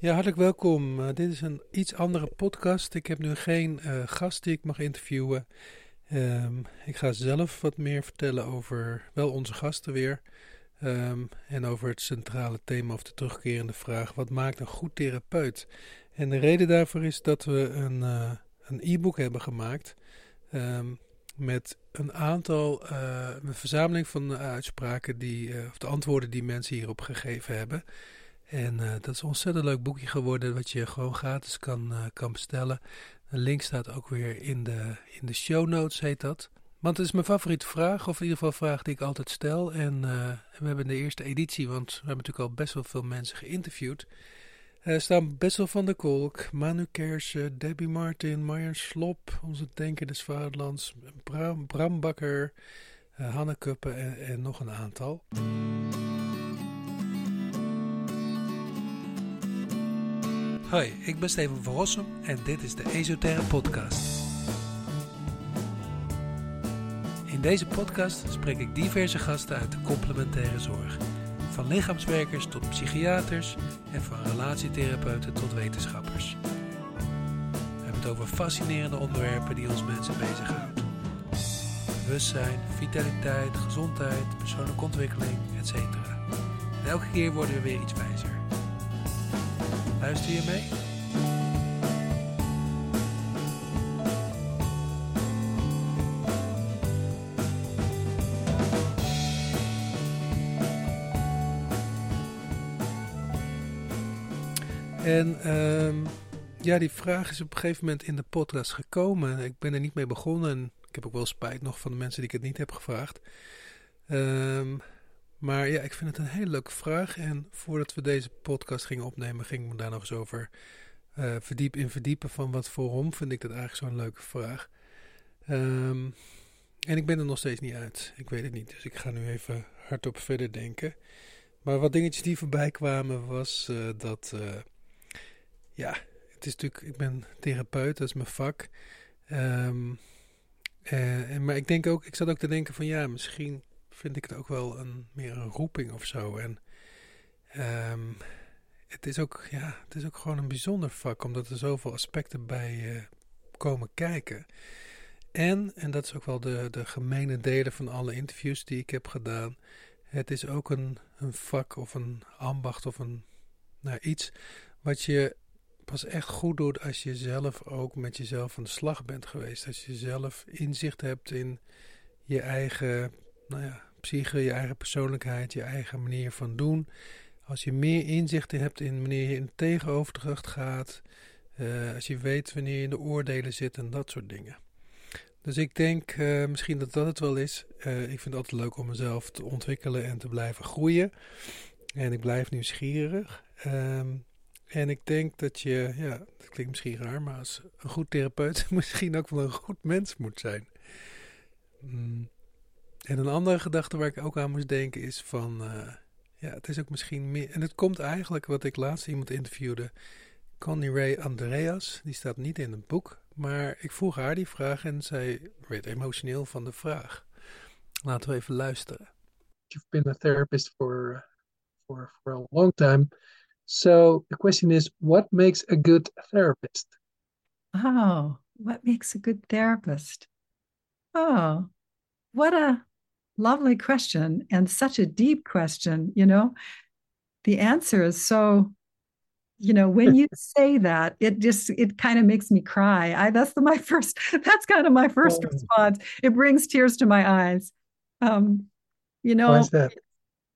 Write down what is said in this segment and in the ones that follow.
Ja, hartelijk welkom. Uh, dit is een iets andere podcast. Ik heb nu geen uh, gast die ik mag interviewen. Um, ik ga zelf wat meer vertellen over wel onze gasten weer. Um, en over het centrale thema of de terugkerende vraag: wat maakt een goed therapeut? En de reden daarvoor is dat we een, uh, een e-book hebben gemaakt. Um, met een aantal, een verzameling van uitspraken die, of de antwoorden die mensen hierop gegeven hebben. En uh, dat is een ontzettend leuk boekje geworden, wat je gewoon gratis kan, uh, kan bestellen. Een link staat ook weer in de, in de show notes, heet dat. Want het is mijn favoriete vraag, of in ieder geval vraag die ik altijd stel. En uh, we hebben de eerste editie, want we hebben natuurlijk al best wel veel mensen geïnterviewd. Er staan Bessel van der Kolk, Manu Kersen, Debbie Martin, Marjan Slop, onze Denker des Vaderlands, Bram, Bram Bakker, Hanne Kuppen en, en nog een aantal. Hoi, ik ben Steven van Rossum en dit is de Esoterre Podcast. In deze podcast spreek ik diverse gasten uit de complementaire zorg. Van lichaamswerkers tot psychiaters en van relatietherapeuten tot wetenschappers. We hebben het over fascinerende onderwerpen die ons mensen bezighouden. Bewustzijn, vitaliteit, gezondheid, persoonlijke ontwikkeling, etc. En elke keer worden we weer iets wijzer. Luister je mee? En um, ja, die vraag is op een gegeven moment in de podcast gekomen. Ik ben er niet mee begonnen en ik heb ook wel spijt nog van de mensen die ik het niet heb gevraagd. Um, maar ja, ik vind het een hele leuke vraag. En voordat we deze podcast gingen opnemen, ging ik me daar nog eens over uh, verdiep in verdiepen. Van wat waarom vind ik dat eigenlijk zo'n leuke vraag. Um, en ik ben er nog steeds niet uit. Ik weet het niet. Dus ik ga nu even hardop verder denken. Maar wat dingetjes die voorbij kwamen was uh, dat. Uh, ja, het is natuurlijk. Ik ben therapeut, dat is mijn vak. En, maar ik denk ook. Ik zat ook te denken van ja, misschien vind ik het ook wel een, meer een roeping of zo. En um, het, is ook, ja, het is ook gewoon een bijzonder vak, omdat er zoveel aspecten bij uh, komen kijken. En, en dat is ook wel de, de gemene delen van alle interviews die ik heb gedaan. Het is ook een, een vak of een ambacht of een, nou, iets wat je pas echt goed doet als je zelf ook met jezelf aan de slag bent geweest. Als je zelf inzicht hebt in je eigen nou ja, psyche, je eigen persoonlijkheid, je eigen manier van doen. Als je meer inzichten hebt in wanneer je in tegenoverdracht gaat, uh, als je weet wanneer je in de oordelen zit en dat soort dingen. Dus ik denk uh, misschien dat dat het wel is. Uh, ik vind het altijd leuk om mezelf te ontwikkelen en te blijven groeien. En ik blijf nieuwsgierig. Um, en ik denk dat je, ja, dat klinkt misschien raar, maar als een goed therapeut misschien ook wel een goed mens moet zijn. Mm. En een andere gedachte waar ik ook aan moest denken is van, uh, ja, het is ook misschien meer, en het komt eigenlijk wat ik laatst iemand interviewde, Connie Ray Andreas, die staat niet in het boek, maar ik vroeg haar die vraag en zij werd emotioneel van de vraag. Laten we even luisteren. You've been a therapist for, for, for a long time. So the question is, what makes a good therapist? Oh, what makes a good therapist? Oh, what a lovely question and such a deep question, you know. The answer is so you know when you say that it just it kind of makes me cry. I that's the, my first that's kind of my first oh. response. It brings tears to my eyes. Um you know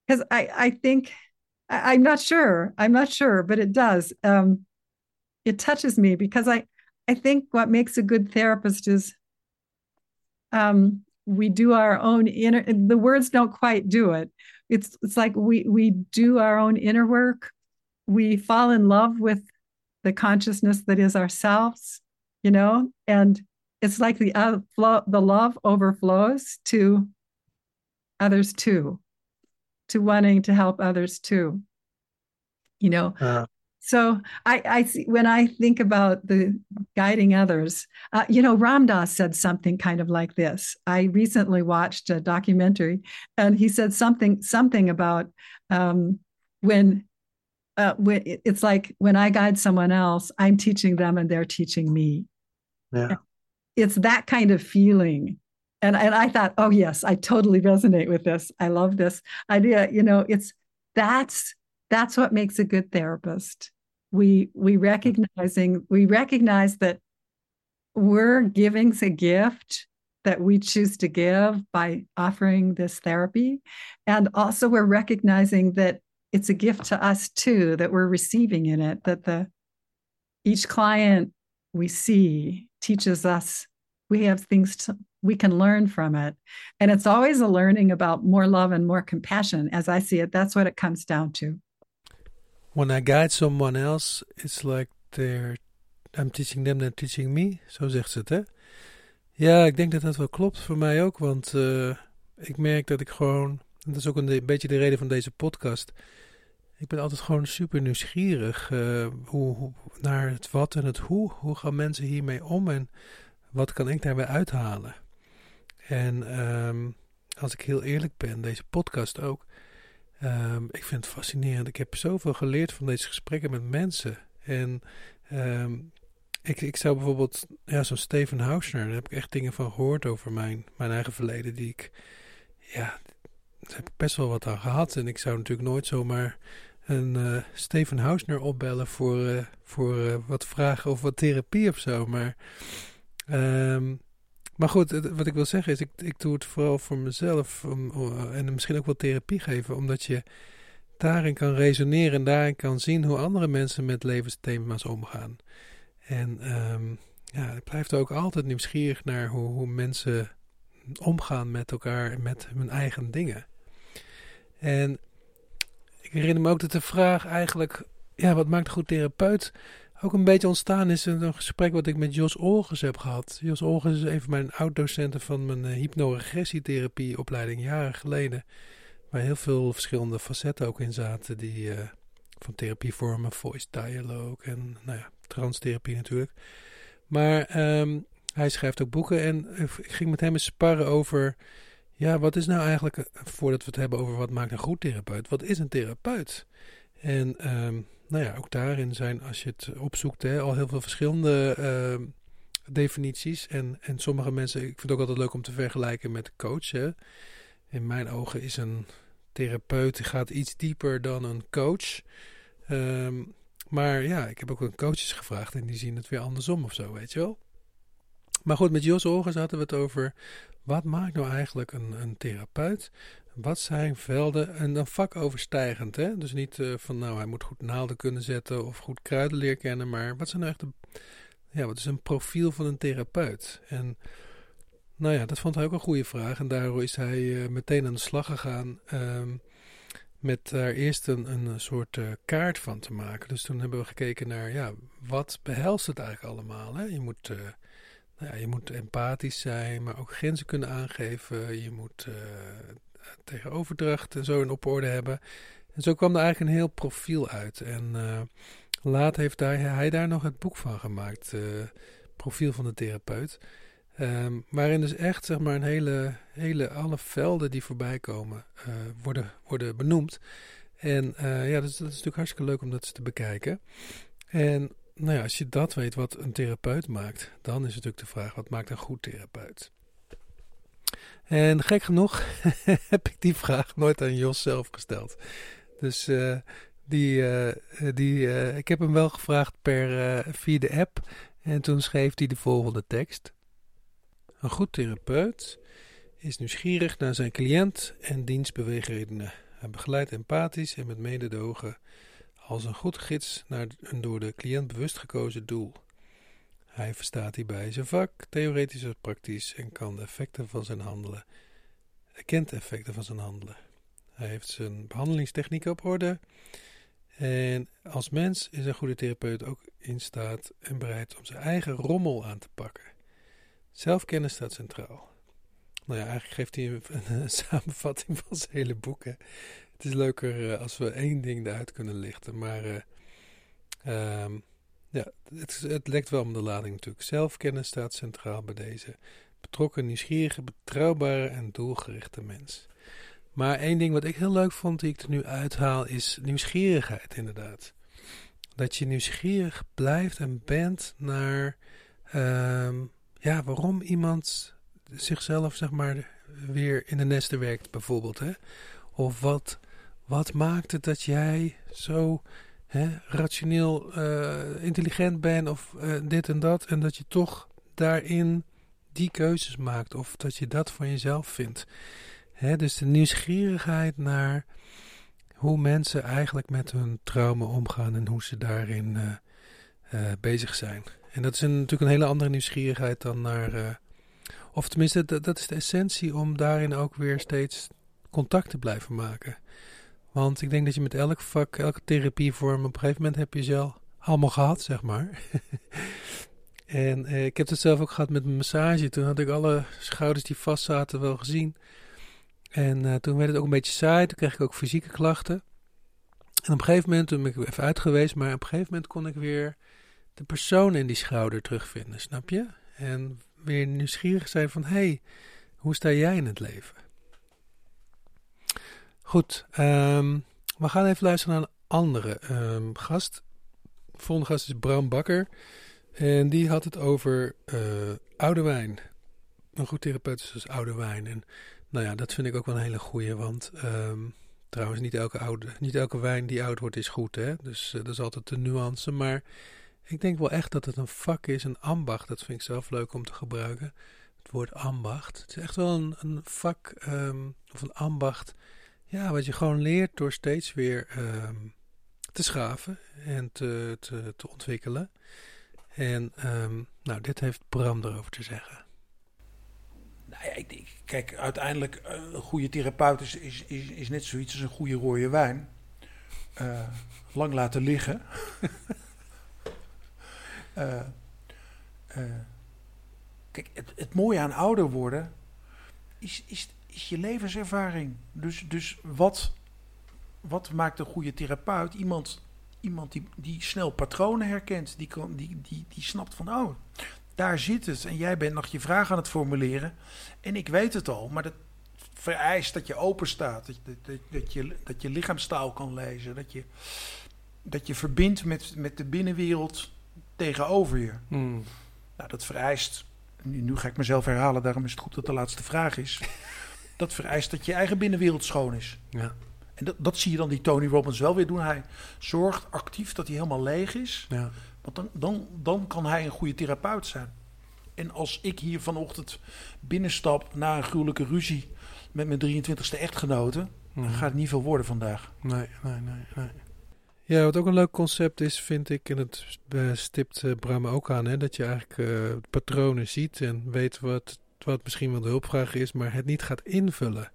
because i i think I, i'm not sure. I'm not sure but it does. Um it touches me because i i think what makes a good therapist is um we do our own inner the words don't quite do it. It's it's like we we do our own inner work. We fall in love with the consciousness that is ourselves you know and it's like the uh, flow, the love overflows to others too to wanting to help others too you know? Uh, so I, I see when I think about the guiding others, uh, you know, Ram Dass said something kind of like this. I recently watched a documentary, and he said something something about um, when uh, it's like when I guide someone else, I'm teaching them and they're teaching me. Yeah. It's that kind of feeling. And, and I thought, oh yes, I totally resonate with this. I love this idea. You know, it's that's that's what makes a good therapist. We we mm-hmm. recognizing we recognize that we're giving a gift that we choose to give by offering this therapy. And also we're recognizing that it's a gift to us too that we're receiving in it that the each client we see teaches us we have things to, we can learn from it and it's always a learning about more love and more compassion as i see it that's what it comes down to when i guide someone else it's like they're i'm teaching them they're teaching me zo zegt ze het hè ja ik denk dat dat wel klopt voor mij ook want uh, ik merk dat ik gewoon dat is ook een, een beetje de reden van deze podcast ik ben altijd gewoon super nieuwsgierig uh, hoe, naar het wat en het hoe. Hoe gaan mensen hiermee om en wat kan ik daarbij uithalen? En um, als ik heel eerlijk ben, deze podcast ook. Um, ik vind het fascinerend. Ik heb zoveel geleerd van deze gesprekken met mensen. En um, ik, ik zou bijvoorbeeld, ja, zo'n Steven Hausner, daar heb ik echt dingen van gehoord over mijn, mijn eigen verleden. Die ik, ja, daar heb ik best wel wat aan gehad. En ik zou natuurlijk nooit zomaar een uh, Steven Hausner opbellen voor, uh, voor uh, wat vragen of wat therapie of zo. Maar, um, maar goed, wat ik wil zeggen is, ik, ik doe het vooral voor mezelf en misschien ook wel therapie geven, omdat je daarin kan resoneren en daarin kan zien hoe andere mensen met levensthema's omgaan. En um, ja, ik blijf ook altijd nieuwsgierig naar hoe, hoe mensen omgaan met elkaar en met hun eigen dingen. En ik herinner me ook dat de vraag eigenlijk, ja, wat maakt een goed therapeut, ook een beetje ontstaan is een gesprek wat ik met Jos Olgers heb gehad. Jos Olgers is een van mijn oud-docenten van mijn uh, hypnoregressietherapieopleiding jaren geleden. Waar heel veel verschillende facetten ook in zaten, die uh, van therapievormen, voice dialogue en nou ja, transtherapie natuurlijk. Maar um, hij schrijft ook boeken en ik ging met hem eens sparren over ja, wat is nou eigenlijk, eh, voordat we het hebben over wat maakt een goed therapeut, wat is een therapeut? En um, nou ja, ook daarin zijn, als je het opzoekt, hè, al heel veel verschillende uh, definities. En, en sommige mensen, ik vind het ook altijd leuk om te vergelijken met coach. In mijn ogen is een therapeut, gaat iets dieper dan een coach. Um, maar ja, ik heb ook een coaches gevraagd en die zien het weer andersom of zo, weet je wel. Maar goed, met Jos Orgens hadden we het over wat maakt nou eigenlijk een, een therapeut? Wat zijn velden en een vakoverstijgend, hè? Dus niet uh, van nou hij moet goed naalden kunnen zetten of goed kruiden leren kennen, maar wat zijn nou echt de, ja, wat is een profiel van een therapeut? En nou ja, dat vond hij ook een goede vraag en daardoor is hij uh, meteen aan de slag gegaan um, met daar eerst een, een soort uh, kaart van te maken. Dus toen hebben we gekeken naar ja, wat behelst het eigenlijk allemaal? Hè? Je moet ja, je moet empathisch zijn, maar ook grenzen kunnen aangeven. Je moet uh, tegenoverdracht en zo in op orde hebben. En zo kwam er eigenlijk een heel profiel uit. En uh, laat heeft daar, hij daar nog het boek van gemaakt, uh, Profiel van de therapeut. Um, waarin dus echt zeg maar een hele, hele alle velden die voorbij komen worden, worden benoemd. En ja, dus dat is natuurlijk hartstikke leuk om dat te bekijken. En nou ja, als je dat weet wat een therapeut maakt, dan is natuurlijk de vraag: wat maakt een goed therapeut? En gek genoeg heb ik die vraag nooit aan Jos zelf gesteld. Dus uh, die, uh, die, uh, ik heb hem wel gevraagd per, via de app. En toen schreef hij de volgende tekst. Een goed therapeut is nieuwsgierig naar zijn cliënt en dienstbeweegredenen. Hij begeleidt empathisch en met mededogen als een goed gids naar een door de cliënt bewust gekozen doel. Hij verstaat hierbij zijn vak, theoretisch als praktisch, en kan de effecten van zijn handelen, erkent de effecten van zijn handelen. Hij heeft zijn behandelingstechniek op orde. En als mens is een goede therapeut ook in staat en bereid om zijn eigen rommel aan te pakken. Zelfkennis staat centraal. Nou ja, eigenlijk geeft hij een, samenvatting van zijn hele boek. Hè. Het is leuker uh, als we één ding eruit kunnen lichten. Maar uh, um, ja, het, het lekt wel om de lading natuurlijk. Zelfkennis staat centraal bij deze. Betrokken, nieuwsgierige, betrouwbare en doelgerichte mens. Maar één ding wat ik heel leuk vond, die ik er nu uithaal, is nieuwsgierigheid inderdaad. Dat je nieuwsgierig blijft en bent naar ehm, ja, waarom iemand zichzelf zeg maar weer in de nesten werkt bijvoorbeeld. Hè? Of wat, wat maakt het dat jij zo hè, rationeel uh, intelligent bent of uh, dit en dat. En dat je toch daarin die keuzes maakt. Of dat je dat van jezelf vindt. Hè, dus de nieuwsgierigheid naar hoe mensen eigenlijk met hun trauma omgaan en hoe ze daarin uh, bezig zijn. En dat is een, natuurlijk een hele andere nieuwsgierigheid dan naar. of tenminste, dat, dat is de essentie om daarin ook weer steeds contact te blijven maken. Want ik denk dat je met elk vak, elke therapievorm, op een gegeven moment heb je ze al allemaal gehad, zeg maar. en eh, ik heb het zelf ook gehad met mijn massage. Toen had ik alle schouders die vast zaten wel gezien. En uh, toen werd het ook een beetje saai. Toen kreeg ik ook fysieke klachten. En op een gegeven moment, toen ben ik even uit geweest, maar op een gegeven moment kon ik weer de persoon in die schouder terugvinden, snap je? En weer nieuwsgierig zijn van, hé, hey, hoe sta jij in het leven? Goed, um, we gaan even luisteren naar een andere um, gast. De volgende gast is Bram Bakker. En die had het over uh, oude wijn. Een goed therapeut is dus oude wijn. En nou ja, dat vind ik ook wel een hele goeie. Want um, trouwens, niet elke, oude, niet elke wijn die oud wordt is goed. Hè? Dus uh, dat is altijd de nuance. Maar ik denk wel echt dat het een vak is, een ambacht. Dat vind ik zelf leuk om te gebruiken. Het woord ambacht. Het is echt wel een, een vak of een ambacht ja, wat je gewoon leert door steeds weer uh, te schaven en te, te, te ontwikkelen. En um, nou, dit heeft Bram erover te zeggen. Nou ja, ik, kijk, uiteindelijk uh, een goede therapeut is, is, is, is, net zoiets als een goede rode wijn. Uh, lang laten liggen. uh, kijk, het, het mooie aan ouder worden is, is, is je levenservaring. Dus, dus wat, wat maakt een goede therapeut? Iemand, iemand die, die snel patronen herkent. Die, kan, die, die, die snapt van, oh, daar zit het. En jij bent nog je vraag aan het formuleren. En ik weet het al, maar dat vereist dat je open staat. Dat, dat, dat, je, dat je lichaamstaal kan lezen. Dat je, dat je verbindt met, met de binnenwereld tegenover je. Hmm. Nou, dat vereist. Nu, nu ga ik mezelf herhalen, daarom is het goed dat de laatste vraag is dat vereist dat je eigen binnenwereld schoon is. Ja. En dat, dat zie je dan die Tony Robbins wel weer doen. Hij zorgt actief dat hij helemaal leeg is. Ja. Want dan, dan, dan kan hij een goede therapeut zijn. En als ik hier vanochtend binnenstap na een gruwelijke ruzie met mijn 23ste echtgenote, dan gaat het niet veel worden vandaag. Nee, nee, nee, nee. Ja, wat ook een leuk concept is, vind ik, en het stipt uh, Bram ook aan, hè, dat je eigenlijk uh, patronen ziet en weet wat wat misschien wel de hulpvraag is, maar het niet gaat invullen.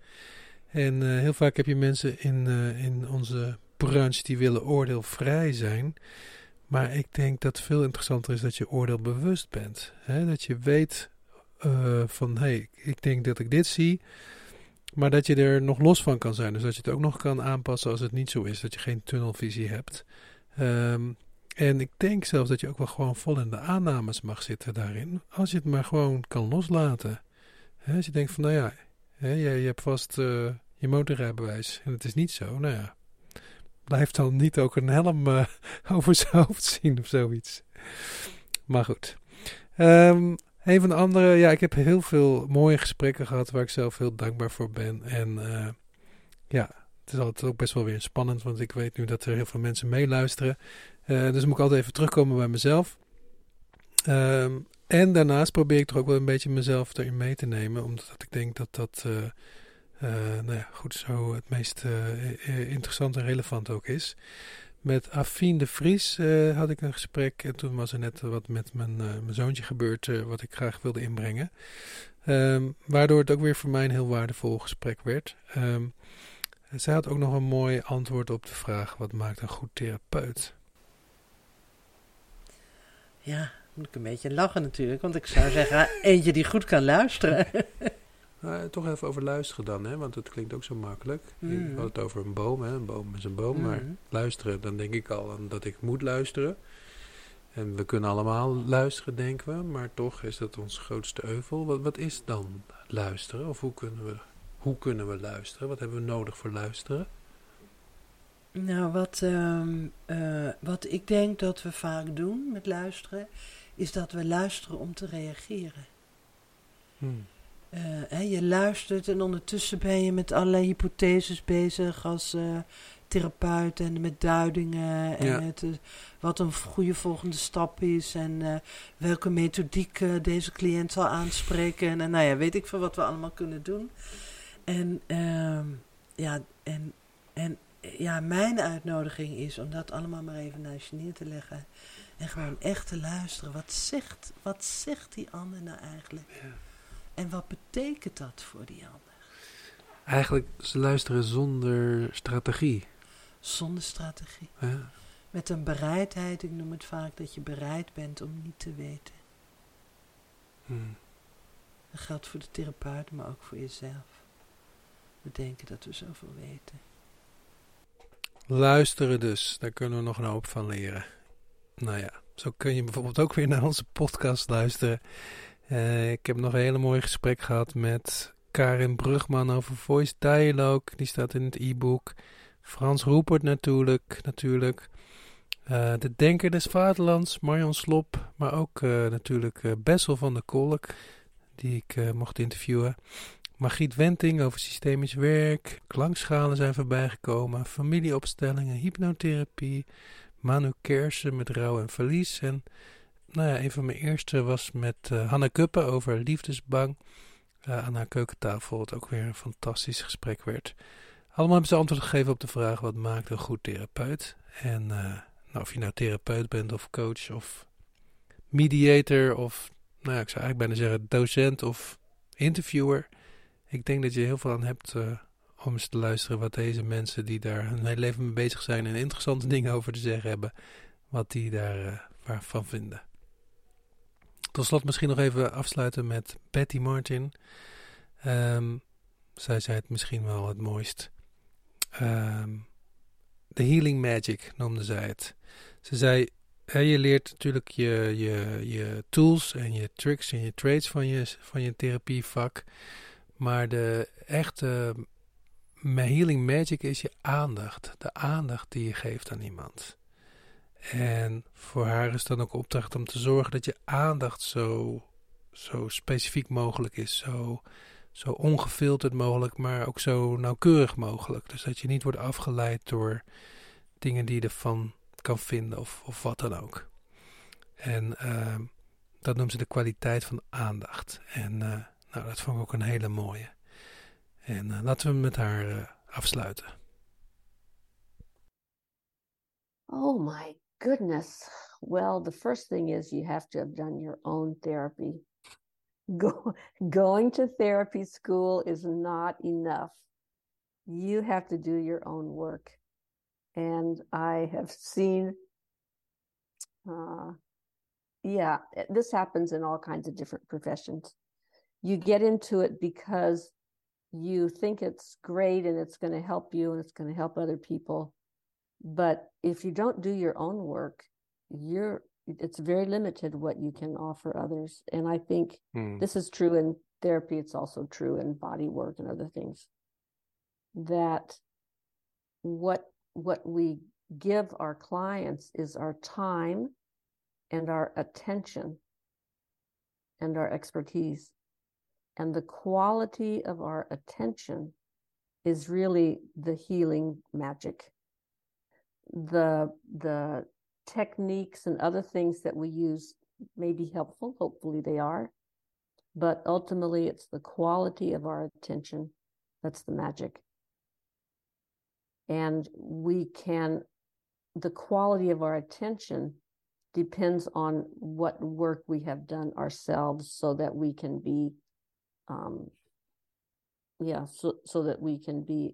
En uh, heel vaak heb je mensen in, uh, in onze branche die willen oordeelvrij zijn. Maar ik denk dat veel interessanter is dat je oordeelbewust bent. Hè? Dat je weet uh, van, hé, hey, ik denk dat ik dit zie. Maar dat je er nog los van kan zijn. Dus dat je het ook nog kan aanpassen als het niet zo is. Dat je geen tunnelvisie hebt. Um, en ik denk zelfs dat je ook wel gewoon vol in de aannames mag zitten daarin. Als je het maar gewoon kan loslaten. als je denkt van, nou ja, je, je, hebt vast uh, je motorrijbewijs en het is niet zo. Nou ja, blijf dan niet ook een helm uh, over zijn hoofd zien of zoiets. Maar goed. Um, een van de andere, ja, ik heb heel veel mooie gesprekken gehad waar ik zelf heel dankbaar voor ben. En uh, ja, het is altijd ook best wel weer spannend, want ik weet nu dat er heel veel mensen meeluisteren. Uh, dus moet ik altijd even terugkomen bij mezelf. Um, en daarnaast probeer ik toch ook wel een beetje mezelf erin mee te nemen, omdat ik denk dat dat, uh, uh, nou ja, goed zo het meest interessant en relevant ook is. Met Afien de Vries had ik een gesprek en toen was er net wat met mijn, mijn zoontje gebeurd wat ik graag wilde inbrengen. Um, waardoor het ook weer voor mij een heel waardevol gesprek werd. Um, zij had ook nog een mooi antwoord op de vraag: wat maakt een goed therapeut? Ja, moet ik een beetje lachen natuurlijk, want ik zou zeggen, eentje die goed kan luisteren. Nou, toch even over luisteren dan, hè? want het klinkt ook zo makkelijk. Mm. Je had het over een boom, hè? een boom is een boom, maar mm. luisteren, dan denk ik al aan dat ik moet luisteren. En we kunnen allemaal luisteren, denken we, maar toch is dat ons grootste euvel. Wat, wat is dan luisteren? Of hoe kunnen we hoe kunnen we luisteren? Wat hebben we nodig voor luisteren? Nou, wat, ehm, eh, wat ik denk dat we vaak doen met luisteren, is dat we luisteren om te reageren. Hmm. Eh, hè, je luistert en ondertussen ben je met allerlei hypotheses bezig als eh, therapeut en met duidingen en Ja. met wat een goede volgende stap is en welke methodiek deze cliënt zal aanspreken en, nou ja, weet ik veel wat we allemaal kunnen doen. En ehm, ja, en, en ja, mijn uitnodiging is om dat allemaal maar even naast je neer te leggen en gewoon echt te luisteren. Wat zegt, wat zegt die ander nou eigenlijk? Ja. En wat betekent dat voor die ander? Eigenlijk ze luisteren zonder strategie. Zonder strategie. Ja. Met een bereidheid, ik noem het vaak dat je bereid bent om niet te weten. Hmm. Dat geldt voor de therapeut, maar ook voor jezelf. We denken dat we zoveel weten. Luisteren dus, daar kunnen we nog een hoop van leren. Nou ja, zo kun je bijvoorbeeld ook weer naar onze podcast luisteren. Eh, ik heb nog een hele mooi gesprek gehad met Karin Brugman over Voice Dialogue. Die staat in het e-book. Frans Roepert natuurlijk. natuurlijk. Eh, de Denker des Vaderlands, Marion Slop. Maar ook eh, natuurlijk Bessel van der Kolk, die ik mocht interviewen. Margriet Wenting over systemisch werk. Klankschalen zijn voorbijgekomen. Familieopstellingen, hypnotherapie. Manu Kersen met rouw en verlies. En nou ja, een van mijn eerste was met eh Hanna Kuppen over liefdesbang. eh, aan haar keukentafel. Wat ook weer een fantastisch gesprek werd. Allemaal hebben ze antwoord gegeven op de vraag: wat maakt een goed therapeut? En eh, nou, of je nou therapeut bent of coach of mediator of, nou ja, ik zou eigenlijk bijna zeggen docent of interviewer. Ik denk dat je heel veel aan hebt eh, om eens te luisteren wat deze mensen die daar hun hele leven mee bezig zijn en interessante dingen over te zeggen hebben, wat die daarvan vinden. Tot slot misschien nog even afsluiten met Betty Martin. Ehm, zij zei het misschien wel het mooist. Ehm The Healing Magic noemde zij het. Ze zei, je leert natuurlijk je, je, je tools en je tricks en je trades van je, van je therapievak. Maar de echte healing magic is je aandacht. De aandacht die je geeft aan iemand. En voor haar is dan ook opdracht om te zorgen dat je aandacht zo, zo specifiek mogelijk is. Zo, zo ongefilterd mogelijk, maar ook zo nauwkeurig mogelijk. Dus dat je niet wordt afgeleid door dingen die je ervan kan vinden of, of wat dan ook. En ehm, dat noemt ze de kwaliteit van aandacht. En eh, nou, dat vond ik ook een hele mooie. En eh, laten we met haar eh, afsluiten. Oh my goodness. Well, the first thing is you have to have done your own therapy. Go, going to therapy school is not enough. You have to do your own work. And I have seen, uh, yeah, this happens in all kinds of different professions. You get into it because you think it's great and it's going to help you and it's going to help other people. But if you don't do your own work you're it's very limited what you can offer others. And i think Hmm. this is true in therapy. It's also true in body work and other things. That what what we give our clients is our time and our attention and our expertise and the quality of our attention is really the healing magic. The the techniques and other things that we use may be helpful hopefully they are but ultimately it's the quality of our attention that's the magic. And we can the quality of our attention depends on what work we have done ourselves so that we can be um yeah so so that we can be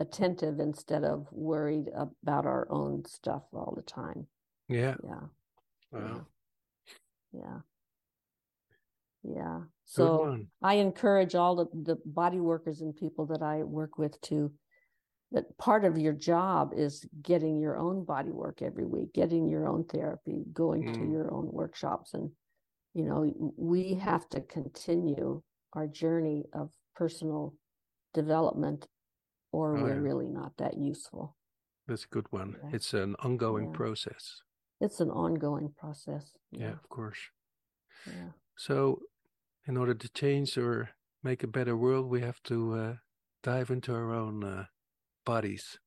attentive instead of worried about our own stuff all the time yeah yeah wauw. yeah yeah so. I encourage all the, the body workers and people that I work with to that part of your job is getting your own body work every week, getting your own therapy, going to Mm. your own workshops. And, you know, we have to continue our journey of personal development or Oh, we're yeah. really not that useful. That's a good one. Yeah. It's an ongoing Yeah. process. It's an ongoing process. Yeah, of course. Yeah. So, in order to change or make a better world, we have to uh, dive into our own uh, bodies.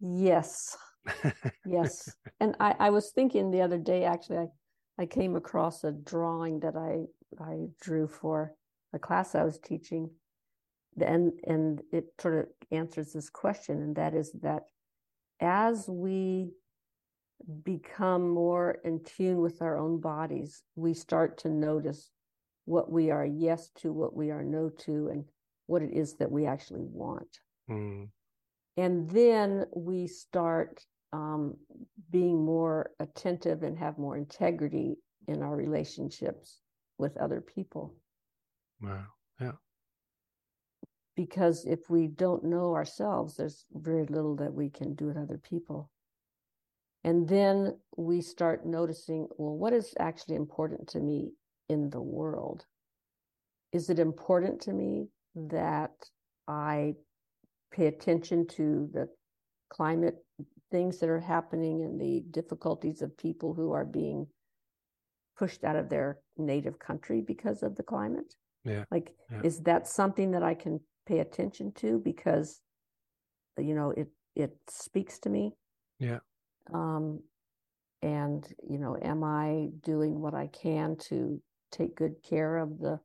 Yes. Yes. and I, I was thinking the other day, actually, I, I came across a drawing that I, I drew for a class I was teaching. And, and it sort of answers this question, and that is that as we become more in tune with our own bodies, we start to notice what we are yes to, what we are no to, and what it is that we actually want Mm, and then we start um, being more attentive and have more integrity in our relationships with other people wow. Yeah. because if we don't know ourselves there's very little that we can do with other people and then we start noticing well what is actually important to me in the world is it important to me that i pay attention to the climate things that are happening and the difficulties of people who are being pushed out of their native country because of the climate Yeah, like yeah. is that something that i can pay attention to because you know it it speaks to me Yeah. um and you know am i doing what i can to take good care of the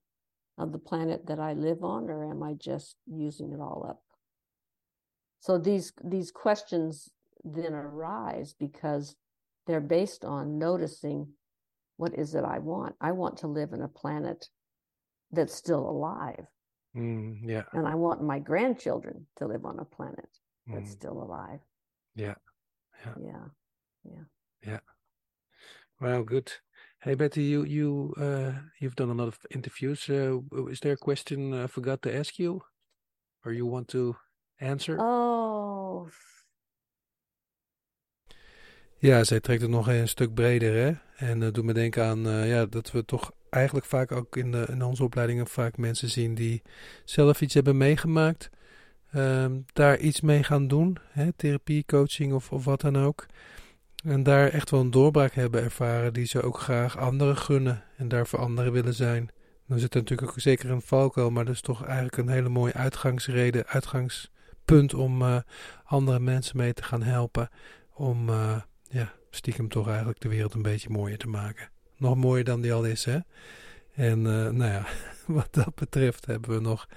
of the planet that i live on or am i just using it all up so these these questions then arise because they're based on noticing what is it i want i want to live in a planet that's still alive Mm, yeah. and i want my grandchildren to live on a planet that's Mm, still alive Yeah. Yeah. yeah yeah. Well, good. Hey Betty, you you uh you've done a lot of interviews. Uh, is there a question I forgot to ask you, or you want to answer? oh Ja, zij trekt het nog een stuk breder, hè? En dat doet me denken aan eh, ja, dat we toch eigenlijk vaak ook in, de, in onze opleidingen vaak mensen zien die zelf iets hebben meegemaakt. ehm, daar iets mee gaan doen, hè? Therapie, coaching of, of wat dan ook. En daar echt wel een doorbraak hebben ervaren die ze ook graag anderen gunnen en daar voor anderen willen zijn. Dan zit er natuurlijk ook zeker een valkuil, maar dat is toch eigenlijk een hele mooie uitgangsreden, uitgangspunt om eh, andere mensen mee te gaan helpen. Om eh, ja, stiekem toch eigenlijk de wereld een beetje mooier te maken. Nog mooier dan die al is, hè? En eh, nou ja, wat dat betreft hebben we nog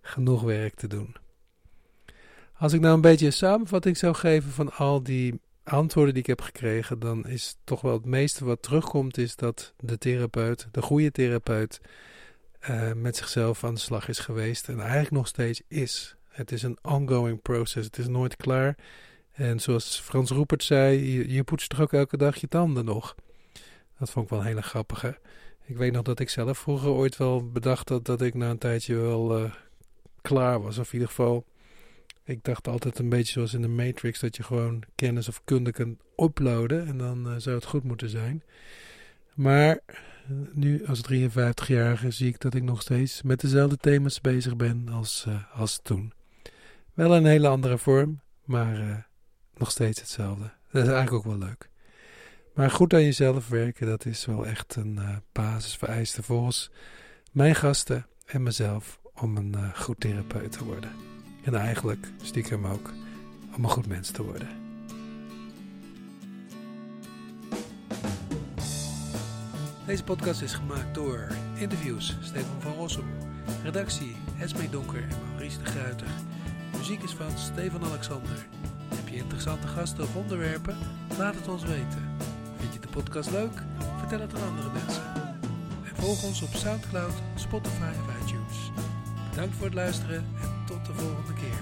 genoeg werk te doen. Als ik nou een beetje een samenvatting zou geven van al die antwoorden die ik heb gekregen, dan is toch wel het meeste wat terugkomt, is dat de therapeut, de goede therapeut, eh, met zichzelf aan de slag is geweest en eigenlijk nog steeds is. Het is een ongoing process, het is nooit klaar. En zoals Frans Roepert zei, je, je poetst toch ook elke dag je tanden nog. Dat vond ik wel een hele grappige. Ik weet nog dat ik zelf vroeger ooit wel bedacht had dat ik na een tijdje wel eh, klaar was. Of in ieder geval, ik dacht altijd een beetje zoals in de Matrix, dat je gewoon kennis of kunde kunt uploaden en dan eh, zou het goed moeten zijn. Maar eh, nu als 53-jarige zie ik dat ik nog steeds met dezelfde thema's bezig ben als, als toen. Wel een hele andere vorm, maar nog steeds hetzelfde. Dat is eigenlijk ook wel leuk. Maar goed aan jezelf werken, dat is wel echt een eh, basisvereiste volgens mijn gasten en mezelf om een eh, goed therapeut te worden. En eigenlijk stiekem ook om een goed mens te worden. Deze podcast is gemaakt door interviews Stefan van Rossum, redactie Esme Donker en Maurice de Gruiter. Muziek is van Stefan Alexander. Interessante gasten of onderwerpen? Laat het ons weten. Vind je de podcast leuk? Vertel het aan andere mensen. En volg ons op Soundcloud, Spotify en iTunes. Bedankt voor het luisteren en tot de volgende keer.